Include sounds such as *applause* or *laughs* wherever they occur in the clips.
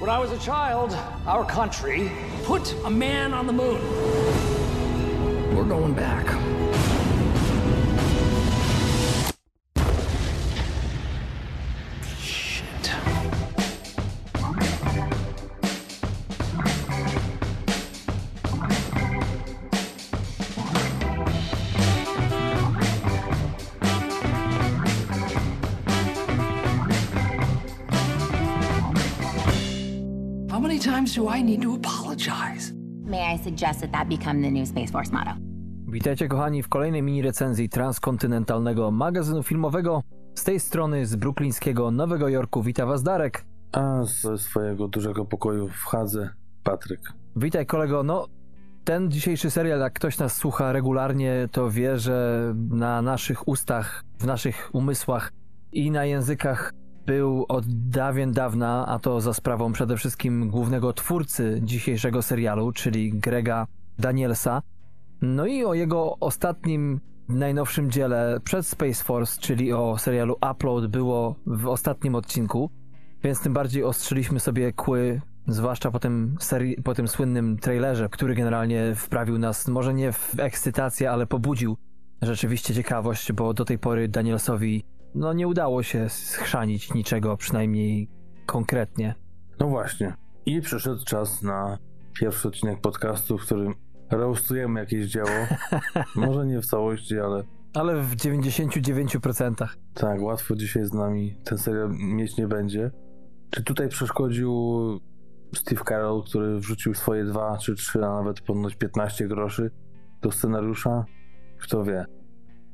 When I was a child, our country put a man on the moon. We're going back. Do I need to apologize? May I suggest that that become the new Space Force motto? Witajcie kochani w kolejnej mini recenzji transkontynentalnego magazynu filmowego. Z tej strony z bruklińskiego Nowego Jorku wita was Darek. A ze swojego dużego pokoju w Hadze Patryk. Witaj kolego, no ten dzisiejszy serial, jak ktoś nas słucha regularnie, to wie, że na naszych ustach, w naszych umysłach i na językach był od dawien dawna, a to za sprawą przede wszystkim głównego twórcy dzisiejszego serialu, czyli Grega Danielsa. No i o jego ostatnim, najnowszym dziele przed Space Force, czyli o serialu Upload, było w ostatnim odcinku, więc tym bardziej ostrzyliśmy sobie kły, zwłaszcza po tym, seri- po tym słynnym trailerze, który generalnie wprawił nas, może nie w ekscytację, ale pobudził rzeczywiście ciekawość, bo do tej pory Danielsowi no nie udało się schrzanić niczego, przynajmniej konkretnie. No właśnie. I przyszedł czas na pierwszy odcinek podcastu, w którym roastujemy jakieś dzieło. *laughs* Może nie w całości, ale Ale w 99%. tak, łatwo dzisiaj z nami ten serial mieć nie będzie. Czy tutaj przeszkodził Steve Carroll, który wrzucił swoje dwa czy trzy, a nawet ponoć 15 groszy do scenariusza? Kto wie.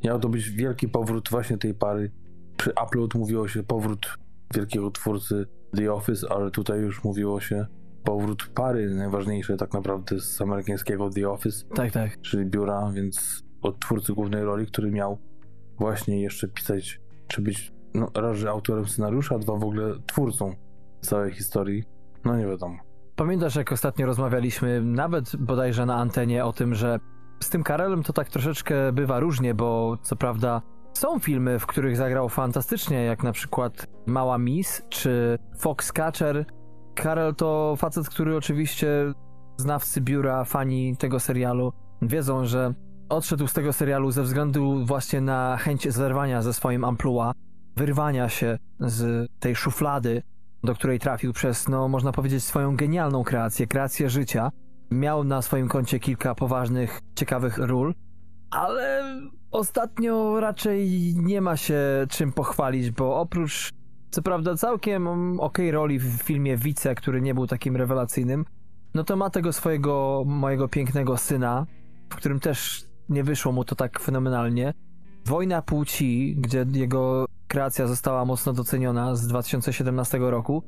Miał to być wielki powrót właśnie tej pary. Przy Upload mówiło się powrót wielkiego twórcy The Office, ale tutaj już mówiło się powrót pary, najważniejszej tak naprawdę z amerykańskiego The Office, Tak, tak. czyli biura, więc od twórcy głównej roli, który miał właśnie jeszcze pisać, czy być no, raz, że autorem scenariusza, a dwa w ogóle twórcą całej historii. No nie wiadomo. Pamiętasz, jak ostatnio rozmawialiśmy, nawet bodajże na antenie, o tym, że z tym Karelem to tak troszeczkę bywa różnie, bo co prawda są filmy, w których zagrał fantastycznie, jak na przykład Mała Miss czy Foxcatcher. Karel to facet, który oczywiście znawcy biura, fani tego serialu wiedzą, że odszedł z tego serialu ze względu właśnie na chęć zerwania ze swoim amplua, wyrwania się z tej szuflady, do której trafił przez, no można powiedzieć, swoją genialną kreację, kreację życia. Miał na swoim koncie kilka poważnych, ciekawych ról, ale ostatnio raczej nie ma się czym pochwalić, bo oprócz, co prawda, całkiem okej roli w filmie Wice, który nie był takim rewelacyjnym, no to ma tego swojego mojego pięknego syna, w którym też nie wyszło mu to tak fenomenalnie. Wojna płci, gdzie jego kreacja została mocno doceniona z 2017 roku.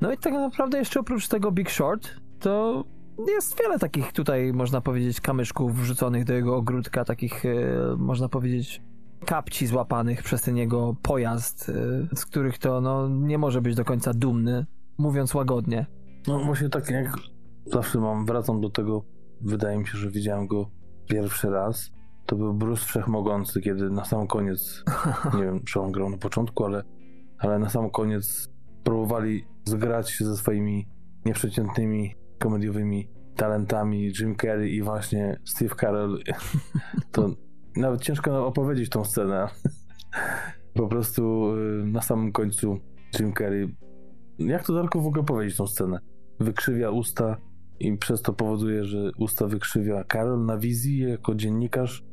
No i tak naprawdę jeszcze oprócz tego Big Short, to jest wiele takich tutaj, można powiedzieć, kamyczków wrzuconych do jego ogródka, takich, e, można powiedzieć, kapci złapanych przez ten jego pojazd, e, z których to no, nie może być do końca dumny, mówiąc łagodnie. No właśnie tak jak zawsze mam, wracam do tego, wydaje mi się, że widziałem go pierwszy raz. To był Bruce Wszechmogący, kiedy na sam koniec, *laughs* nie wiem, czy on grał na początku, ale, ale na sam koniec próbowali zgrać się ze swoimi nieprzeciętnymi komediowymi talentami Jim Carrey i właśnie Steve Carell. *laughs* To nawet ciężko opowiedzieć tą scenę. *laughs* Po prostu y, na samym końcu Jim Carrey. Jak to Darku w ogóle powiedzieć tą scenę? Wykrzywia usta i przez to powoduje, że usta wykrzywia Karol na wizji jako dziennikarz.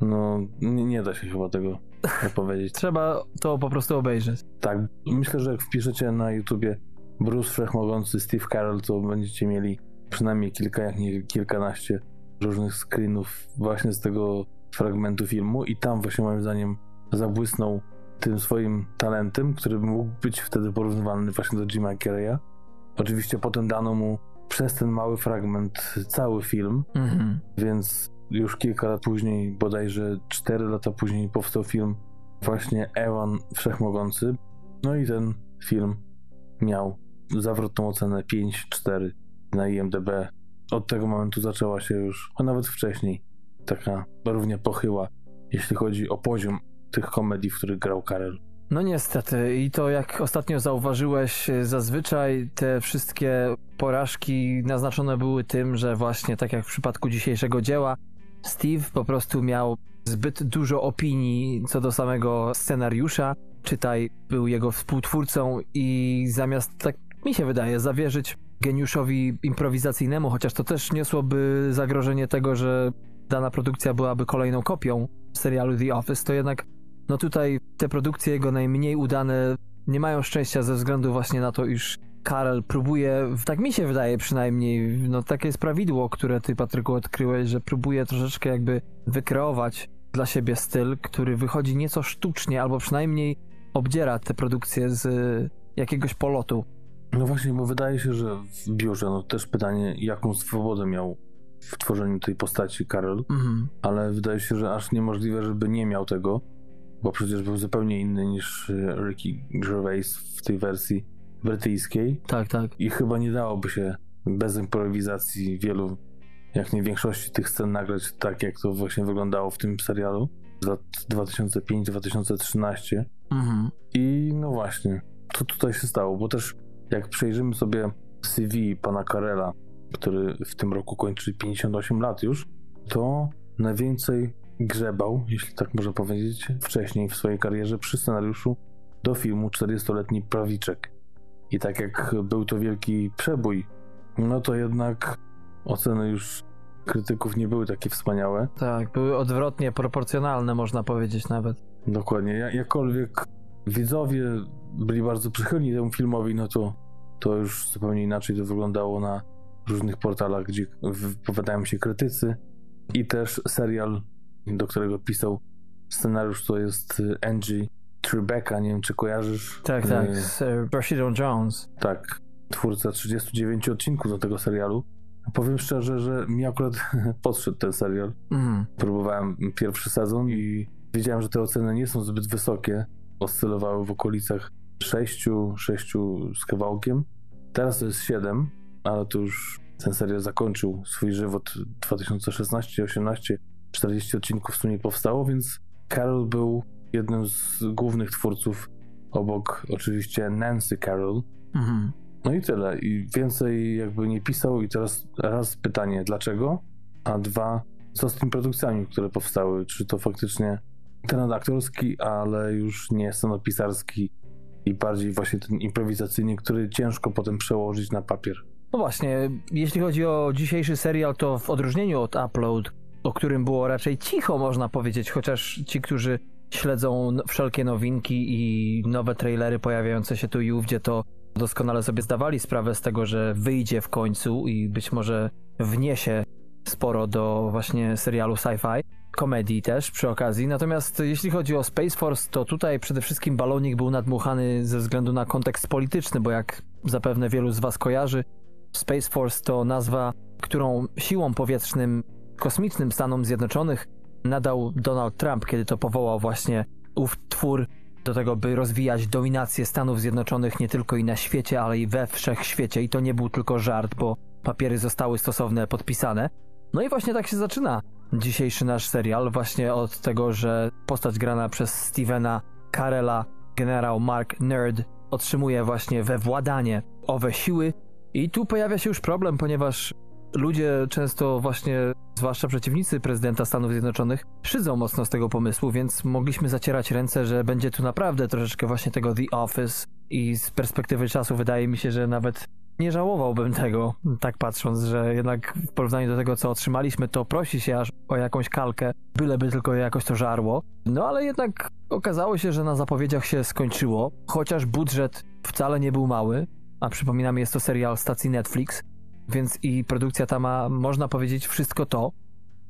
No, nie, nie da się chyba tego *laughs* opowiedzieć. Trzeba to po prostu obejrzeć. Tak, myślę, że jak wpiszecie na YouTubie Bruce Wszechmogący Steve Carell, to będziecie mieli przynajmniej kilka, jak nie kilkanaście różnych screenów właśnie z tego fragmentu filmu i tam właśnie moim zdaniem zabłysnął tym swoim talentem, który mógł być wtedy porównywalny właśnie do Jima Carreya. Oczywiście potem dano mu przez ten mały fragment cały film, Mhm. więc już kilka lat później, bodajże 4 lata później powstał film właśnie Ewan Wszechmogący. No i ten film miał zawrotną ocenę 5-4 na IMDb. Od tego momentu zaczęła się już, a nawet wcześniej, taka równie pochyła, jeśli chodzi o poziom tych komedii, w których grał Karel. No niestety i to jak ostatnio zauważyłeś, zazwyczaj te wszystkie porażki naznaczone były tym, że właśnie tak jak w przypadku dzisiejszego dzieła, Steve po prostu miał zbyt dużo opinii co do samego scenariusza, czytaj, był jego współtwórcą i zamiast, tak mi się wydaje, zawierzyć geniuszowi improwizacyjnemu, chociaż to też niosłoby zagrożenie tego, że dana produkcja byłaby kolejną kopią serialu The Office, to jednak no tutaj te produkcje jego najmniej udane nie mają szczęścia ze względu właśnie na to, iż Karel próbuje, tak mi się wydaje przynajmniej, no takie jest prawidło, które ty Patryku odkryłeś, że próbuje troszeczkę jakby wykreować dla siebie styl, który wychodzi nieco sztucznie, albo przynajmniej obdziera te produkcje z jakiegoś polotu. No właśnie, bo wydaje się, że w biurze, no też pytanie, jaką swobodę miał w tworzeniu tej postaci Karol, mhm. ale wydaje się, że aż niemożliwe, żeby nie miał tego, bo przecież był zupełnie inny niż e, Ricky Gervais w tej wersji brytyjskiej. Tak, tak. I chyba nie dałoby się bez improwizacji wielu, jak nie większości tych scen nagrać tak, jak to właśnie wyglądało w tym serialu z lat 2005-2013. Mhm. I no właśnie, co tutaj się stało, bo też jak przejrzymy sobie CV pana Karela, który w tym roku kończy 58 lat już, to najwięcej grzebał, jeśli tak można powiedzieć, wcześniej w swojej karierze przy scenariuszu do filmu 40-letni prawiczek. I tak jak był to wielki przebój, no to jednak oceny już krytyków nie były takie wspaniałe. Tak, były odwrotnie proporcjonalne, można powiedzieć nawet. Dokładnie. Jakkolwiek widzowie byli bardzo przychylni temu filmowi, no to, to już zupełnie inaczej to wyglądało na różnych portalach, gdzie wypowiadają się krytycy. I też serial, do którego pisał scenariusz, to jest Angie Tribeca, nie wiem czy kojarzysz. Tak, tak, y, z Rashidą Jones. Tak, twórca 39 odcinków do tego serialu. Powiem szczerze, że mi akurat *laughs* podszedł ten serial. Mm. Próbowałem pierwszy sezon i wiedziałem, że te oceny nie są zbyt wysokie. Oscylowały w okolicach 6, 6 z kawałkiem. Teraz to jest 7, ale to już ten serial zakończył swój żywot 2016-18. 40 odcinków w sumie powstało, więc Carol był jednym z głównych twórców, obok oczywiście Nancy Carroll. Mhm. No i tyle. I więcej jakby nie pisał. I teraz raz pytanie, dlaczego? A dwa, co z tymi produkcjami, które powstały? Czy to faktycznie ten aktorski, ale już nie scenopisarski i bardziej właśnie ten improwizacyjny, który ciężko potem przełożyć na papier. No właśnie, jeśli chodzi o dzisiejszy serial, to w odróżnieniu od Upload, o którym było raczej cicho, można powiedzieć, chociaż ci, którzy śledzą wszelkie nowinki i nowe trailery pojawiające się tu i ówdzie, to doskonale sobie zdawali sprawę z tego, że wyjdzie w końcu i być może wniesie sporo do właśnie serialu sci-fi, komedii też przy okazji. Natomiast jeśli chodzi o Space Force, to tutaj przede wszystkim balonik był nadmuchany ze względu na kontekst polityczny, bo jak zapewne wielu z Was kojarzy, Space Force to nazwa, którą siłą powietrznym kosmicznym Stanom Zjednoczonych nadał Donald Trump, kiedy to powołał właśnie ów twór do tego, by rozwijać dominację Stanów Zjednoczonych nie tylko i na świecie, ale i we wszechświecie. I to nie był tylko żart, bo papiery zostały stosowne podpisane. No i właśnie tak się zaczyna dzisiejszy nasz serial, właśnie od tego, że postać grana przez Stevena Carella, generał Mark Nerd, otrzymuje właśnie we władanie owe siły. I tu pojawia się już problem, ponieważ ludzie często właśnie, zwłaszcza przeciwnicy prezydenta Stanów Zjednoczonych, szydzą mocno z tego pomysłu, więc mogliśmy zacierać ręce, że będzie tu naprawdę troszeczkę właśnie tego The Office i z perspektywy czasu wydaje mi się, że nawet nie żałowałbym tego, tak patrząc, że jednak w porównaniu do tego, co otrzymaliśmy, to prosi się aż o jakąś kalkę, byleby tylko jakoś to żarło. No ale jednak okazało się, że na zapowiedziach się skończyło, chociaż budżet wcale nie był mały, a przypominam, jest to serial stacji Netflix, więc i produkcja ta ma, można powiedzieć, wszystko to,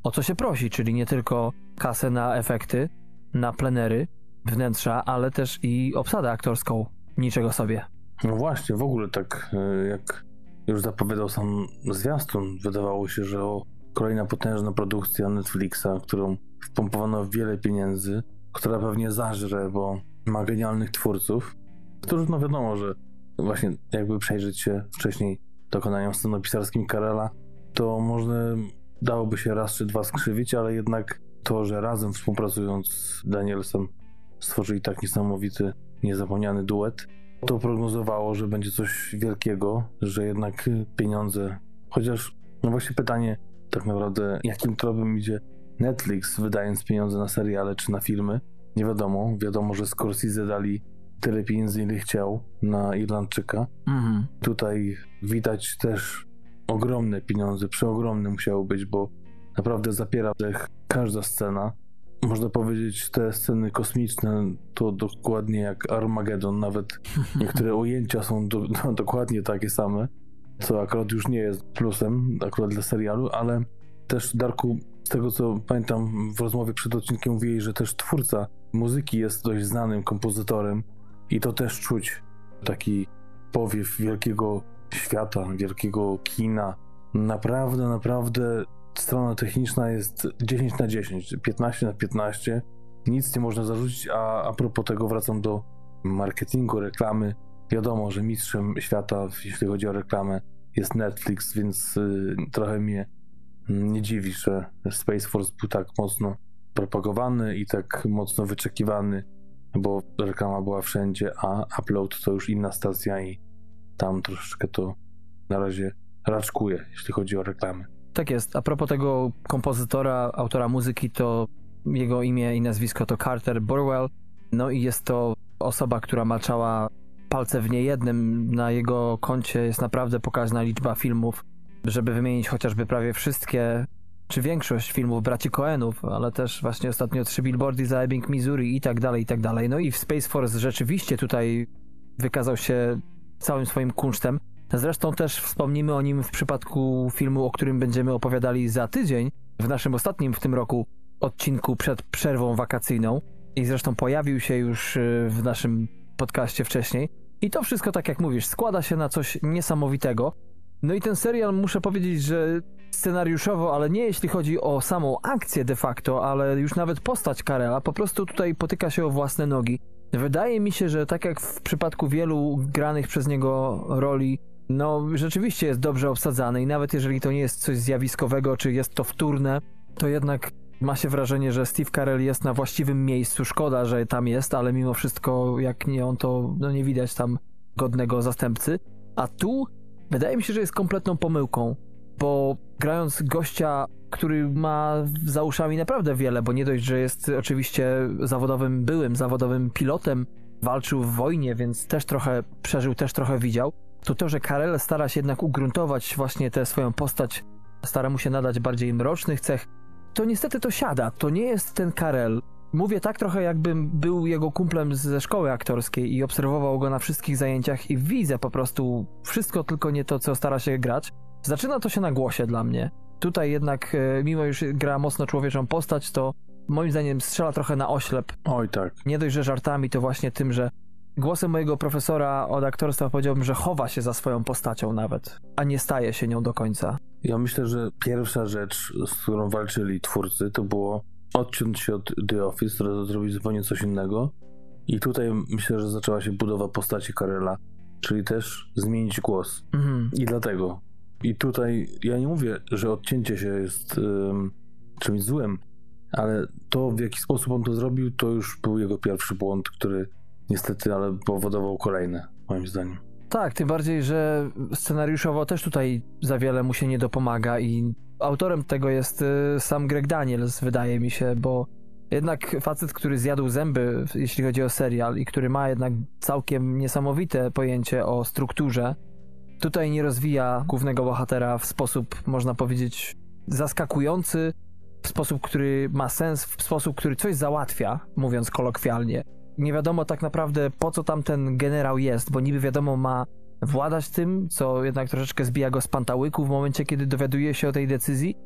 o co się prosi, czyli nie tylko kasę na efekty, na plenery, wnętrza, ale też i obsadę aktorską. Niczego sobie. No właśnie, w ogóle tak e, jak już zapowiadał sam zwiastun, wydawało się, że o kolejna potężna produkcja Netflixa, którą wpompowano wiele pieniędzy, która pewnie zażre, bo ma genialnych twórców, którzy no wiadomo, że właśnie jakby przejrzeć się wcześniej dokonaniom scenopisarskim Karela, to może dałoby się raz czy dwa skrzywić, ale jednak to, że razem współpracując z Danielsem stworzyli tak niesamowity, niezapomniany duet, to prognozowało, że będzie coś wielkiego, że jednak pieniądze, chociaż no właśnie pytanie tak naprawdę, jakim tropem idzie Netflix, wydając pieniądze na seriale czy na filmy, nie wiadomo. Wiadomo, że Scorsese dali tyle pieniędzy, ile chciał na Irlandczyka. Mhm. Tutaj widać też ogromne pieniądze, przeogromne musiało być, bo naprawdę zapiera dech każda scena. Można powiedzieć, te sceny kosmiczne to dokładnie jak Armageddon, nawet *laughs* niektóre ujęcia są do, do, *laughs* dokładnie takie same, co akurat już nie jest plusem akurat dla serialu, ale też Darku, z tego co pamiętam w rozmowie przed odcinkiem mówili, że też twórca muzyki jest dość znanym kompozytorem i to też czuć taki powiew wielkiego świata, wielkiego kina. Naprawdę, naprawdę strona techniczna jest 10 na 10, 15 na 15. Nic nie można zarzucić, a a propos tego wracam do marketingu, reklamy. Wiadomo, że mistrzem świata, jeśli chodzi o reklamę, jest Netflix, więc y, trochę mnie nie dziwi, że Space Force był tak mocno propagowany i tak mocno wyczekiwany, bo reklama była wszędzie, a Upload to już inna stacja i tam troszeczkę to na razie raczkuje, jeśli chodzi o reklamy. Tak jest. A propos tego kompozytora, autora muzyki, to jego imię i nazwisko to Carter Burwell. No i jest to osoba, która maczała palce w niejednym. Na jego koncie jest naprawdę pokaźna liczba filmów, żeby wymienić chociażby prawie wszystkie, czy większość filmów braci Coenów, ale też właśnie ostatnio trzy billboardy za Ebbing, Missouri i tak dalej, i tak dalej. No i w Space Force rzeczywiście tutaj wykazał się całym swoim kunsztem. Zresztą też wspomnimy o nim w przypadku filmu, o którym będziemy opowiadali za tydzień, w naszym ostatnim w tym roku odcinku przed przerwą wakacyjną. I zresztą pojawił się już y, w naszym podcaście wcześniej. I to wszystko, tak jak mówisz, składa się na coś niesamowitego. No i ten serial, muszę powiedzieć, że scenariuszowo, ale nie jeśli chodzi o samą akcję de facto, ale już nawet postać Karela, po prostu tutaj potyka się o własne nogi. Wydaje mi się, że tak jak w przypadku wielu granych przez niego roli, no rzeczywiście jest dobrze obsadzany i nawet jeżeli to nie jest coś zjawiskowego, czy jest to wtórne, to jednak ma się wrażenie, że Steve Carell jest na właściwym miejscu. Szkoda, że tam jest, ale mimo wszystko, jak nie on, to no nie widać tam godnego zastępcy. A tu wydaje mi się, że jest kompletną pomyłką, bo grając gościa, który ma za uszami naprawdę wiele, bo nie dość, że jest oczywiście zawodowym, byłym zawodowym pilotem, walczył w wojnie, więc też trochę przeżył, też trochę widział, to to, że Karel stara się jednak ugruntować właśnie tę swoją postać, stara mu się nadać bardziej mrocznych cech, to niestety to siada. To nie jest ten Karel. Mówię tak trochę, jakbym był jego kumplem ze szkoły aktorskiej i obserwował go na wszystkich zajęciach i widzę po prostu wszystko, tylko nie to, co stara się grać. Zaczyna to się na głosie dla mnie. Tutaj jednak, e, mimo już gra mocno człowieczą postać, to moim zdaniem strzela trochę na oślep. Oj tak. Nie dość, że żartami, to właśnie tym, że głosem mojego profesora od aktorstwa powiedziałbym, że chowa się za swoją postacią nawet, a nie staje się nią do końca. Ja myślę, że pierwsza rzecz, z którą walczyli twórcy, to było odciąć się od The Office, zrobić zupełnie coś innego. I tutaj myślę, że zaczęła się budowa postaci Karela, czyli też zmienić głos. Mhm. I dlatego. I tutaj ja nie mówię, że odcięcie się jest um, czymś złym, ale to, w jaki sposób on to zrobił, to już był jego pierwszy błąd, który niestety, ale powodował kolejne, moim zdaniem. Tak, tym bardziej, że scenariuszowo też tutaj za wiele mu się nie dopomaga i autorem tego jest y, sam Greg Daniels, wydaje mi się, bo jednak facet, który zjadł zęby, jeśli chodzi o serial i który ma jednak całkiem niesamowite pojęcie o strukturze, tutaj nie rozwija głównego bohatera w sposób, można powiedzieć, zaskakujący, w sposób, który ma sens, w sposób, który coś załatwia, mówiąc kolokwialnie nie wiadomo tak naprawdę po co tam ten generał jest, bo niby wiadomo ma władać tym, co jednak troszeczkę zbija go z pantałyku w momencie, kiedy dowiaduje się o tej decyzji.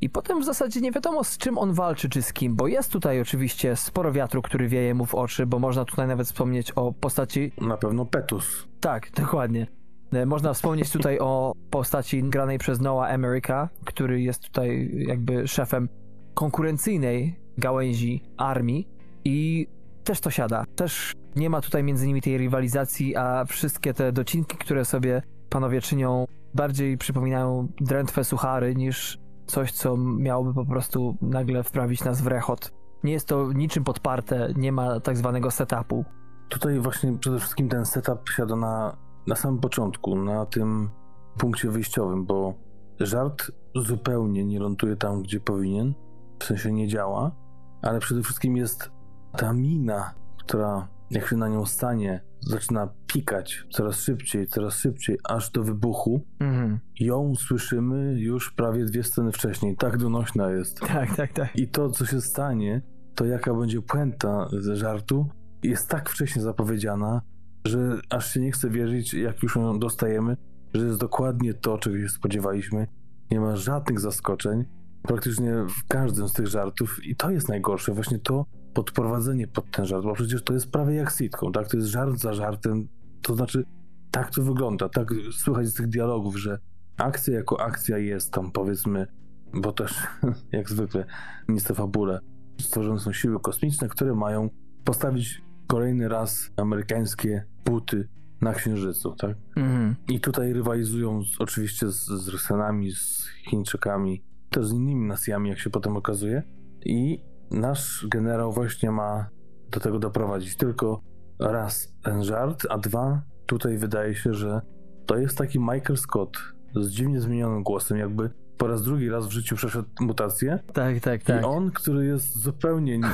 I potem w zasadzie nie wiadomo z czym on walczy, czy z kim, bo jest tutaj oczywiście sporo wiatru, który wieje mu w oczy, bo można tutaj nawet wspomnieć o postaci... Na pewno Petus. Tak, *laughs* dokładnie. E, można wspomnieć tutaj o postaci granej przez Noah America, który jest tutaj jakby szefem konkurencyjnej gałęzi armii i też to siada. Też nie ma tutaj między nimi tej rywalizacji, a wszystkie te docinki, które sobie panowie czynią, bardziej przypominają drętwe suchary niż coś, co miałoby po prostu nagle wprawić nas w rechot. Nie jest to niczym podparte, nie ma tak zwanego setupu. Tutaj właśnie przede wszystkim ten setup siada na, na samym początku, na tym punkcie wyjściowym, bo żart zupełnie nie ląduje tam, gdzie powinien, w sensie nie działa, ale przede wszystkim jest ta mina, która jak się na nią stanie, zaczyna pikać coraz szybciej, coraz szybciej, aż do wybuchu. Mhm. Ją słyszymy już prawie dwie sceny wcześniej. Tak donośna jest. Tak, tak, tak. I to, co się stanie, to jaka będzie puenta ze żartu, jest tak wcześnie zapowiedziana, że aż się nie chce wierzyć, jak już ją dostajemy, że jest dokładnie to, czego się spodziewaliśmy. Nie ma żadnych zaskoczeń, praktycznie w każdym z tych żartów i to jest najgorsze, właśnie to podprowadzenie pod ten żart, bo przecież to jest prawie jak sitcom, tak? To jest żart za żartem, to znaczy tak to wygląda, tak słychać z tych dialogów, że akcja jako akcja jest tam powiedzmy, bo też *laughs* jak zwykle to fabule, stworzone są siły kosmiczne, które mają postawić kolejny raz amerykańskie buty na Księżycu, tak? Mhm. I tutaj rywalizują z, oczywiście z, z Rosjanami, z Chińczykami, też z innymi nacjami, jak się potem okazuje. I nasz generał właśnie ma do tego doprowadzić. Tylko raz ten żart, a dwa, tutaj wydaje się, że to jest taki Michael Scott z dziwnie zmienionym głosem, jakby po raz drugi raz w życiu przeszedł mutację. Tak, tak, tak. I on, który jest zupełnie nie-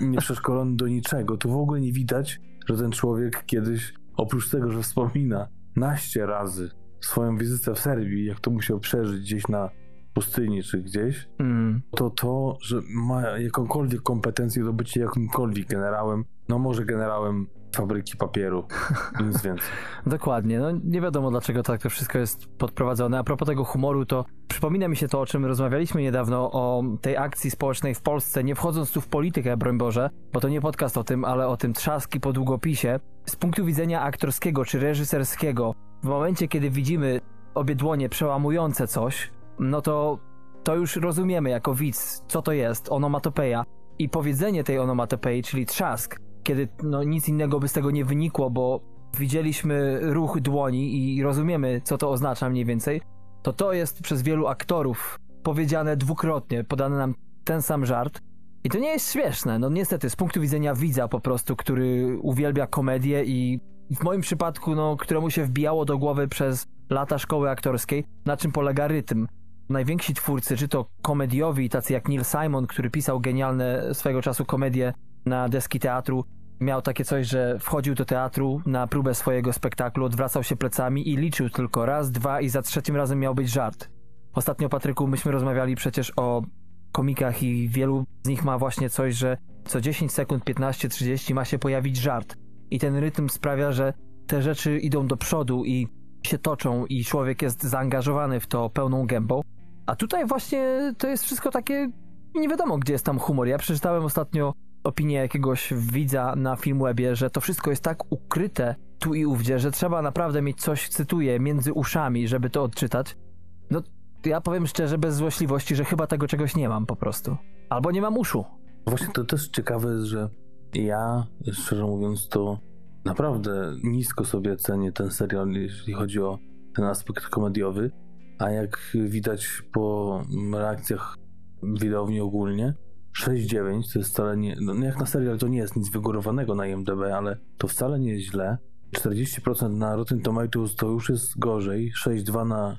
*laughs* nieprzeszkolony do niczego, tu w ogóle nie widać, że ten człowiek kiedyś, oprócz tego, że wspomina naście razy swoją wizytę w Serbii, jak to musiał przeżyć gdzieś na pustyni czy gdzieś, Mm. to to, że ma jakąkolwiek kompetencję do bycia jakimkolwiek generałem, no może generałem fabryki papieru, *laughs* nic więcej. Dokładnie. No nie wiadomo dlaczego tak to wszystko jest podprowadzone. A propos tego humoru, to przypomina mi się to, o czym rozmawialiśmy niedawno, o tej akcji społecznej w Polsce, nie wchodząc tu w politykę, broń Boże, bo to nie podcast o tym, ale o tym trzaski po długopisie. Z punktu widzenia aktorskiego czy reżyserskiego, w momencie, kiedy widzimy obie dłonie przełamujące coś, no to to już rozumiemy jako widz, co to jest, onomatopeja. I powiedzenie tej onomatopei, czyli trzask, kiedy no, nic innego by z tego nie wynikło, bo widzieliśmy ruch dłoni i rozumiemy, co to oznacza mniej więcej, to to jest przez wielu aktorów powiedziane dwukrotnie, podany nam ten sam żart. I to nie jest śmieszne, no niestety, z punktu widzenia widza po prostu, który uwielbia komedię i w moim przypadku, no, któremu się wbijało do głowy przez lata szkoły aktorskiej, na czym polega rytm. Najwięksi twórcy, czy to komediowi, tacy jak Neil Simon, który pisał genialne swego czasu komedie na deski teatru, miał takie coś, że wchodził do teatru na próbę swojego spektaklu, odwracał się plecami i liczył tylko raz, dwa i za trzecim razem miał być żart. Ostatnio, Patryku, myśmy rozmawiali przecież o komikach i wielu z nich ma właśnie coś, że co 10 sekund, 15, 30 ma się pojawić żart. I ten rytm sprawia, że te rzeczy idą do przodu i się toczą i człowiek jest zaangażowany w to pełną gębą. A tutaj właśnie to jest wszystko takie nie wiadomo, gdzie jest tam humor. Ja przeczytałem ostatnio opinię jakiegoś widza na Filmwebie, że to wszystko jest tak ukryte tu i ówdzie, że trzeba naprawdę mieć coś, cytuję, między uszami, żeby to odczytać. No, ja powiem szczerze, bez złośliwości, że chyba tego czegoś nie mam po prostu. Albo nie mam uszu. Właśnie to też ciekawe że ja, szczerze mówiąc, to naprawdę nisko sobie cenię ten serial, jeśli chodzi o ten aspekt komediowy, a jak widać po reakcjach widowni ogólnie, 6-9 to jest wcale nie, no jak na serial to nie jest nic wygórowanego na IMDb, ale to wcale nie jest źle. 40% na Rotten Tomatoes to już jest gorzej, 6-2 na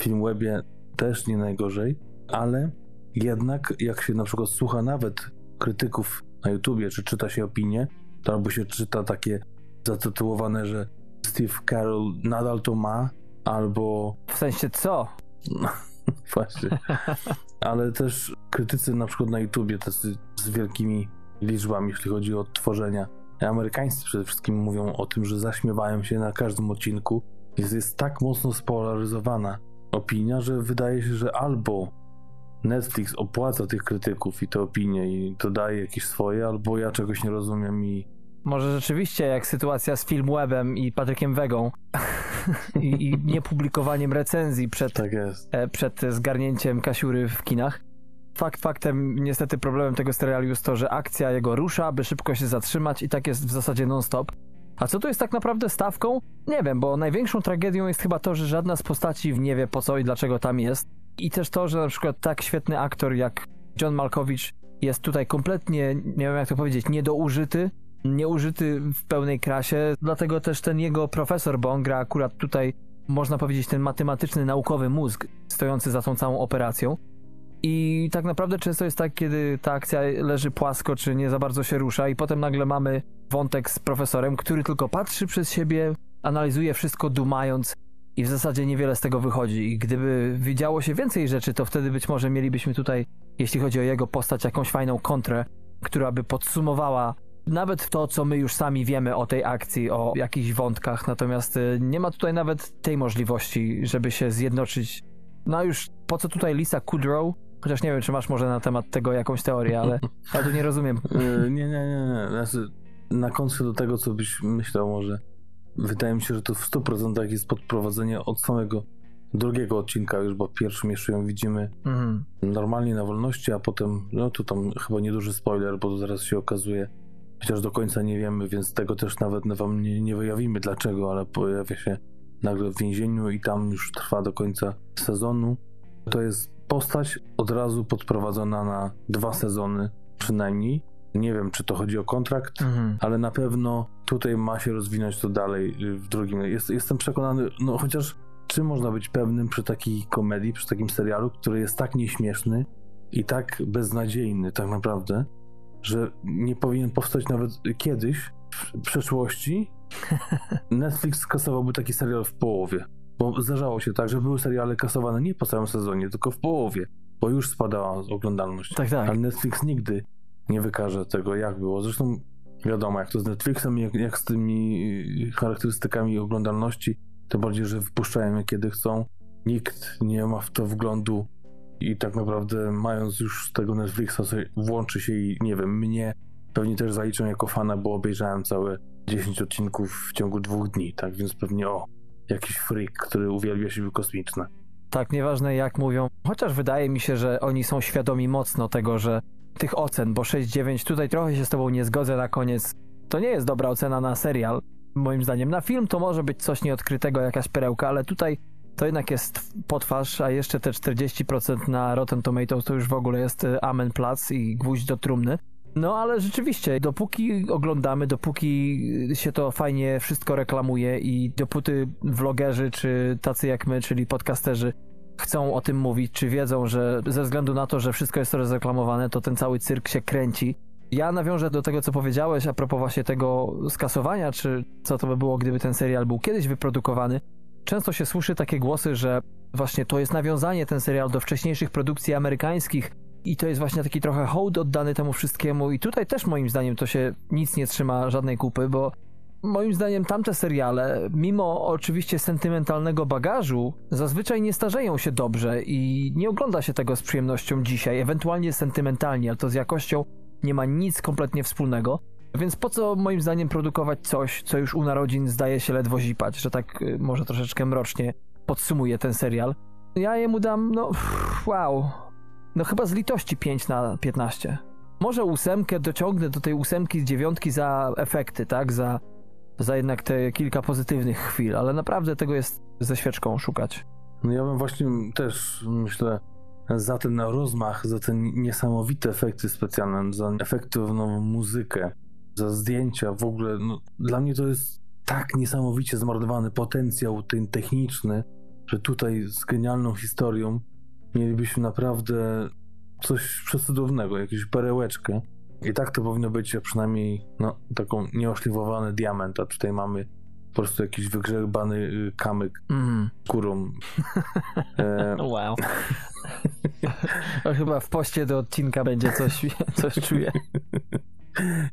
Filmwebie też nie najgorzej, ale jednak jak się na przykład słucha nawet krytyków na YouTubie, czy czyta się opinie, to albo się czyta takie zatytułowane, że Steve Carroll nadal to ma, albo W sensie co? *laughs* Właśnie. *laughs* Ale też krytycy na przykład na YouTubie, tacy z wielkimi liczbami, jeśli chodzi o tworzenia. Amerykańscy przede wszystkim mówią o tym, że zaśmiewają się na każdym odcinku. Jest, jest tak mocno spolaryzowana opinia, że wydaje się, że albo Netflix opłaca tych krytyków i te opinie i dodaje jakieś swoje, albo ja czegoś nie rozumiem i Może rzeczywiście jak sytuacja z Filmwebem i Patrykiem Wegą *laughs* i, i niepublikowaniem recenzji przed tak e, przed zgarnięciem Kasiury w kinach. Fakt faktem, niestety problemem tego serialu jest to, że akcja jego rusza, by szybko się zatrzymać i tak jest w zasadzie non-stop. A co tu jest tak naprawdę stawką? Nie wiem, bo największą tragedią jest chyba to, że żadna z postaci nie wie po co i dlaczego tam jest. I też to, że na przykład tak świetny aktor jak John Malkovich jest tutaj kompletnie, nie wiem jak to powiedzieć, niedoużyty, nieużyty w pełnej krasie, dlatego też ten jego profesor, bo on gra akurat tutaj, można powiedzieć, ten matematyczny, naukowy mózg stojący za tą całą operacją. I tak naprawdę często jest tak, kiedy ta akcja leży płasko, czy nie za bardzo się rusza, i potem nagle mamy wątek z profesorem, który tylko patrzy przez siebie, analizuje wszystko, dumając, i w zasadzie niewiele z tego wychodzi. I gdyby widziało się więcej rzeczy, to wtedy być może mielibyśmy tutaj, jeśli chodzi o jego postać, jakąś fajną kontrę, która by podsumowała nawet to, co my już sami wiemy o tej akcji, o jakichś wątkach. Natomiast y, nie ma tutaj nawet tej możliwości, żeby się zjednoczyć. No już po co tutaj Lisa Kudrow? Chociaż nie wiem, czy masz może na temat tego jakąś teorię, ale *laughs* ja tu nie rozumiem. E, nie, nie, nie. Znaczy, na kontrze do tego, co byś myślał może, wydaje mi się, że to w 100% jest podprowadzenie od samego drugiego odcinka już, bo w pierwszym jeszcze ją widzimy Mhm. normalnie na wolności, a potem, no to tam chyba nieduży spoiler, bo to zaraz się okazuje, chociaż do końca nie wiemy, więc tego też nawet wam nie, nie wyjawimy dlaczego, ale pojawia się nagle w więzieniu i tam już trwa do końca sezonu. To jest postać od razu podprowadzona na dwa sezony przynajmniej. Nie wiem, czy to chodzi o kontrakt, Mhm. ale na pewno tutaj ma się rozwinąć to dalej y, w drugim. Jest, jestem przekonany, no chociaż czy można być pewnym przy takiej komedii, przy takim serialu, który jest tak nieśmieszny i tak beznadziejny tak naprawdę, że nie powinien powstać nawet kiedyś w przeszłości. *laughs* Netflix kasowałby taki serial w połowie. Bo zdarzało się tak, że były seriale kasowane nie po całym sezonie, tylko w połowie, bo już spadała oglądalność. Tak, tak. Ale Netflix nigdy nie wykaże tego, jak było. Zresztą wiadomo, jak to z Netflixem, jak, jak z tymi y, charakterystykami oglądalności, tym bardziej, że wypuszczają je kiedy chcą. Nikt nie ma w to wglądu i tak naprawdę mając już tego Netflixa, włączy się i nie wiem, mnie pewnie też zaliczą jako fana, bo obejrzałem całe 10 odcinków w ciągu dwóch dni, tak więc pewnie o, jakiś freak, który uwielbia siły kosmiczne. Tak, nieważne jak mówią. Chociaż wydaje mi się, że oni są świadomi mocno tego, że tych ocen, bo 6-9 tutaj trochę się z tobą nie zgodzę na koniec. To nie jest dobra ocena na serial, moim zdaniem. Na film to może być coś nieodkrytego, jakaś perełka, ale tutaj to jednak jest potwarz, a jeszcze te 40% na Rotten Tomatoes to już w ogóle jest y, amen plac i gwóźdź do trumny. No ale rzeczywiście, dopóki oglądamy, dopóki się to fajnie wszystko reklamuje i dopóty vlogerzy, czy tacy jak my, czyli podcasterzy, chcą o tym mówić, czy wiedzą, że ze względu na to, że wszystko jest rozreklamowane, to ten cały cyrk się kręci. Ja nawiążę do tego, co powiedziałeś a propos właśnie tego skasowania, czy co to by było, gdyby ten serial był kiedyś wyprodukowany. Często się słyszy takie głosy, że właśnie to jest nawiązanie ten serial do wcześniejszych produkcji amerykańskich i to jest właśnie taki trochę hołd oddany temu wszystkiemu i tutaj też moim zdaniem to się nic nie trzyma żadnej kupy, bo moim zdaniem tamte seriale, mimo oczywiście sentymentalnego bagażu, zazwyczaj nie starzeją się dobrze i nie ogląda się tego z przyjemnością dzisiaj, ewentualnie sentymentalnie, ale to z jakością nie ma nic kompletnie wspólnego. Więc po co moim zdaniem produkować coś, co już u narodzin zdaje się ledwo zipać, że tak y, może troszeczkę mrocznie podsumuję ten serial. Ja jemu dam, no wow, no chyba z litości 5 na 15. Może ósemkę dociągnę do tej ósemki z dziewiątki za efekty, tak, za, za jednak te kilka pozytywnych chwil, ale naprawdę tego jest ze świeczką szukać. No ja bym właśnie też, myślę, za ten rozmach, za te niesamowite efekty specjalne, za efektowną muzykę, za zdjęcia w ogóle, no, dla mnie to jest tak niesamowicie zmarnowany potencjał ten techniczny, że tutaj z genialną historią mielibyśmy naprawdę coś przecudownego, jakąś perełeczkę. I tak to powinno być, a przynajmniej no, taką nieoszlifowany diament, a tutaj mamy po prostu jakiś wygrzebany y, kamyk Mm. skórą. *laughs* E, Wow. Chyba w poście do odcinka będzie coś, *laughs* coś czuję.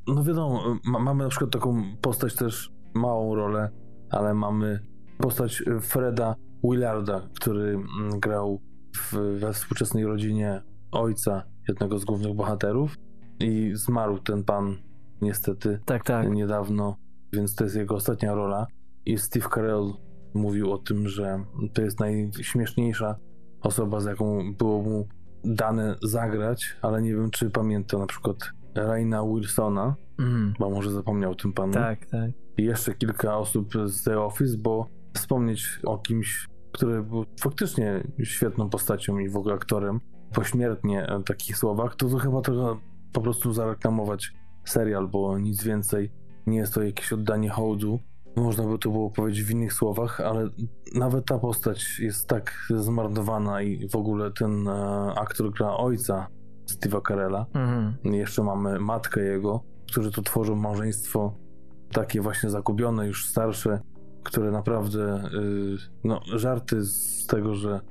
No wiadomo, ma, mamy na przykład taką postać też, małą rolę, ale mamy postać Freda Willarda, który mm, grał w, we współczesnej rodzinie ojca jednego z głównych bohaterów i zmarł ten pan niestety Tak, tak. niedawno, więc to jest jego ostatnia rola i Steve Carell mówił o tym, że to jest najśmieszniejsza osoba, z jaką było mu dane zagrać, ale nie wiem, czy pamięta na przykład Raina Wilsona, Mm. bo może zapomniał o tym panu. Tak, tak. I jeszcze kilka osób z The Office, bo wspomnieć o kimś, który był faktycznie świetną postacią i w ogóle aktorem, pośmiertnie w takich słowach, to, to chyba trochę po prostu zareklamować serial, bo nic więcej. Nie jest to jakieś oddanie hołdu. Można by to było powiedzieć w innych słowach, ale nawet ta postać jest tak zmarnowana i w ogóle ten e, aktor gra ojca Steve'a Carella. Mhm. Jeszcze mamy matkę jego, którzy to tworzą małżeństwo takie właśnie zagubione, już starsze, które naprawdę, y, no, żarty z tego, że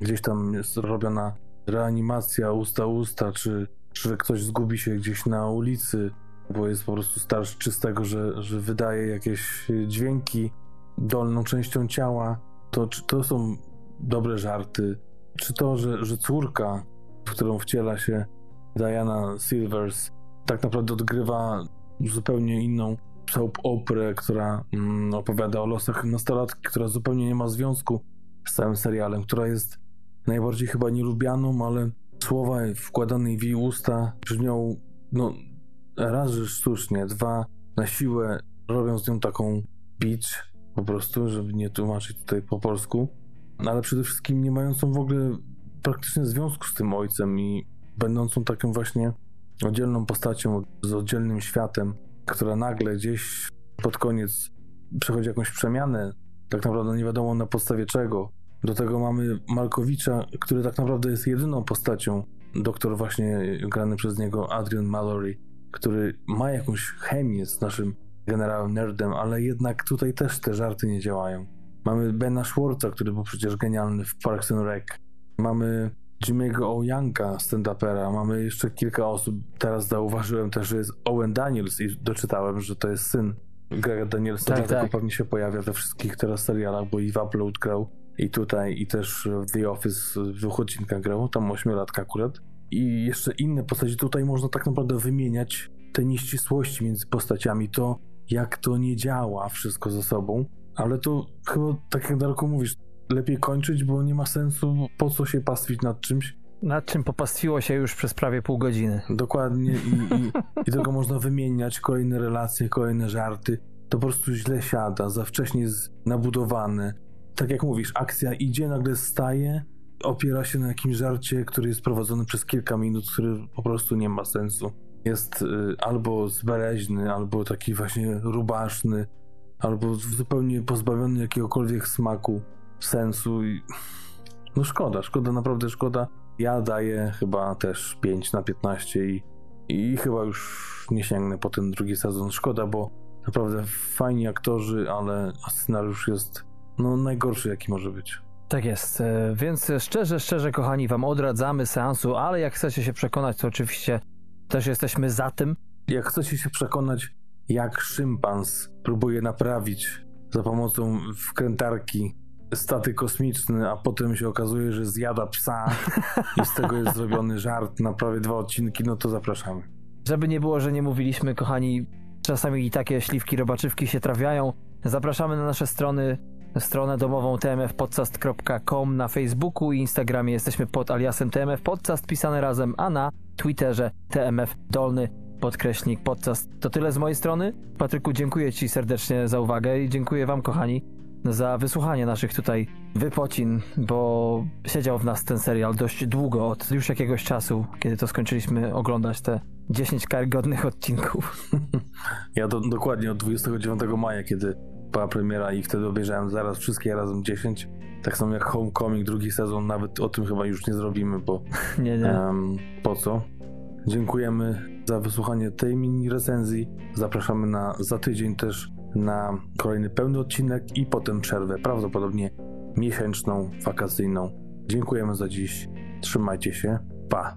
gdzieś tam jest robiona reanimacja usta-usta, czy, czy że ktoś zgubi się gdzieś na ulicy, bo jest po prostu starszy, czy z tego, że, że wydaje jakieś dźwięki dolną częścią ciała, to, czy to są dobre żarty, czy to, że, że córka, w którą wciela się Diana Silvers, tak naprawdę odgrywa zupełnie inną soap operę, która mm, opowiada o losach nastolatki, która zupełnie nie ma związku z całym serialem, która jest najbardziej chyba nielubianą, ale słowa wkładane w jej usta brzmią, no, raz, że sztucznie, dwa, na siłę robią z nią taką bitch, po prostu, żeby nie tłumaczyć tutaj po polsku, ale przede wszystkim nie mającą w ogóle praktycznie związku z tym ojcem i będącą taką właśnie oddzielną postacią z oddzielnym światem, która nagle gdzieś pod koniec przechodzi jakąś przemianę, tak naprawdę nie wiadomo na podstawie czego. Do tego mamy Malkowicza, który tak naprawdę jest jedyną postacią, doktor właśnie grany przez niego Adrian Mallory, który ma jakąś chemię z naszym generałem Nerdem, ale jednak tutaj też te żarty nie działają. Mamy Bena Schwartza, który był przecież genialny w Parks and Rec. Mamy Jimmy'ego O'Yanka, stand-upera. Mamy jeszcze kilka osób. Teraz zauważyłem też, że jest Owen Daniels i doczytałem, że to jest syn Grega Danielsa, Tak, dlatego tak. pewnie się pojawia we wszystkich teraz serialach, bo i w Upload grał, i tutaj, i też w The Office w dwóch odcinkach grał, tam ośmiolatka akurat. I jeszcze inne postaci. Tutaj można tak naprawdę wymieniać te nieścisłości między postaciami, to jak to nie działa wszystko ze sobą, ale to chyba, tak jak Darku mówisz, lepiej kończyć, bo nie ma sensu, po co się pastwić nad czymś. Nad czym popastwiło się już przez prawie pół godziny. Dokładnie i, i, *laughs* i tego można wymieniać, kolejne relacje, kolejne żarty. To po prostu źle siada, za wcześnie jest nabudowane. Tak jak mówisz, akcja idzie, nagle staje, opiera się na jakimś żarcie, który jest prowadzony przez kilka minut, który po prostu nie ma sensu. Jest y, albo zbereźny, albo taki właśnie rubaszny, albo zupełnie pozbawiony jakiegokolwiek smaku, sensu i no szkoda, szkoda, naprawdę szkoda. Ja daję chyba też 5 na 15 i, i chyba już nie sięgnę po ten drugi sezon. Szkoda, bo naprawdę fajni aktorzy, ale scenariusz jest no najgorszy jaki może być. Tak jest, e, więc szczerze, szczerze kochani, wam odradzamy seansu, ale jak chcecie się przekonać, to oczywiście też jesteśmy za tym. Jak chcecie się przekonać, jak szympans próbuje naprawić za pomocą wkrętarki statek kosmiczny, a potem się okazuje, że zjada psa i z tego jest zrobiony żart na prawie dwa odcinki, no to zapraszamy. Żeby nie było, że nie mówiliśmy, kochani, czasami i takie śliwki robaczywki się trafiają. Zapraszamy na nasze strony, stronę domową tmfpodcast.com na Facebooku i Instagramie jesteśmy pod aliasem TMF Podcast pisane razem, a na Twitterze TMF Dolny podkreśnik podcast. To tyle z mojej strony. Patryku, dziękuję Ci serdecznie za uwagę i dziękuję Wam, kochani, za wysłuchanie naszych tutaj wypocin, bo siedział w nas ten serial dość długo, od już jakiegoś czasu, kiedy to skończyliśmy oglądać te 10 karygodnych odcinków. *laughs* Ja do, dokładnie od 29 maja, kiedy była premiera i wtedy obejrzałem zaraz wszystkie razem 10. Tak samo jak Homecoming, drugi sezon, nawet o tym chyba już nie zrobimy, bo *laughs* Nie, nie. Em, po co? Dziękujemy za wysłuchanie tej mini recenzji. Zapraszamy na za tydzień też na kolejny pełny odcinek i potem przerwę, prawdopodobnie miesięczną, wakacyjną. Dziękujemy za dziś. Trzymajcie się. Pa.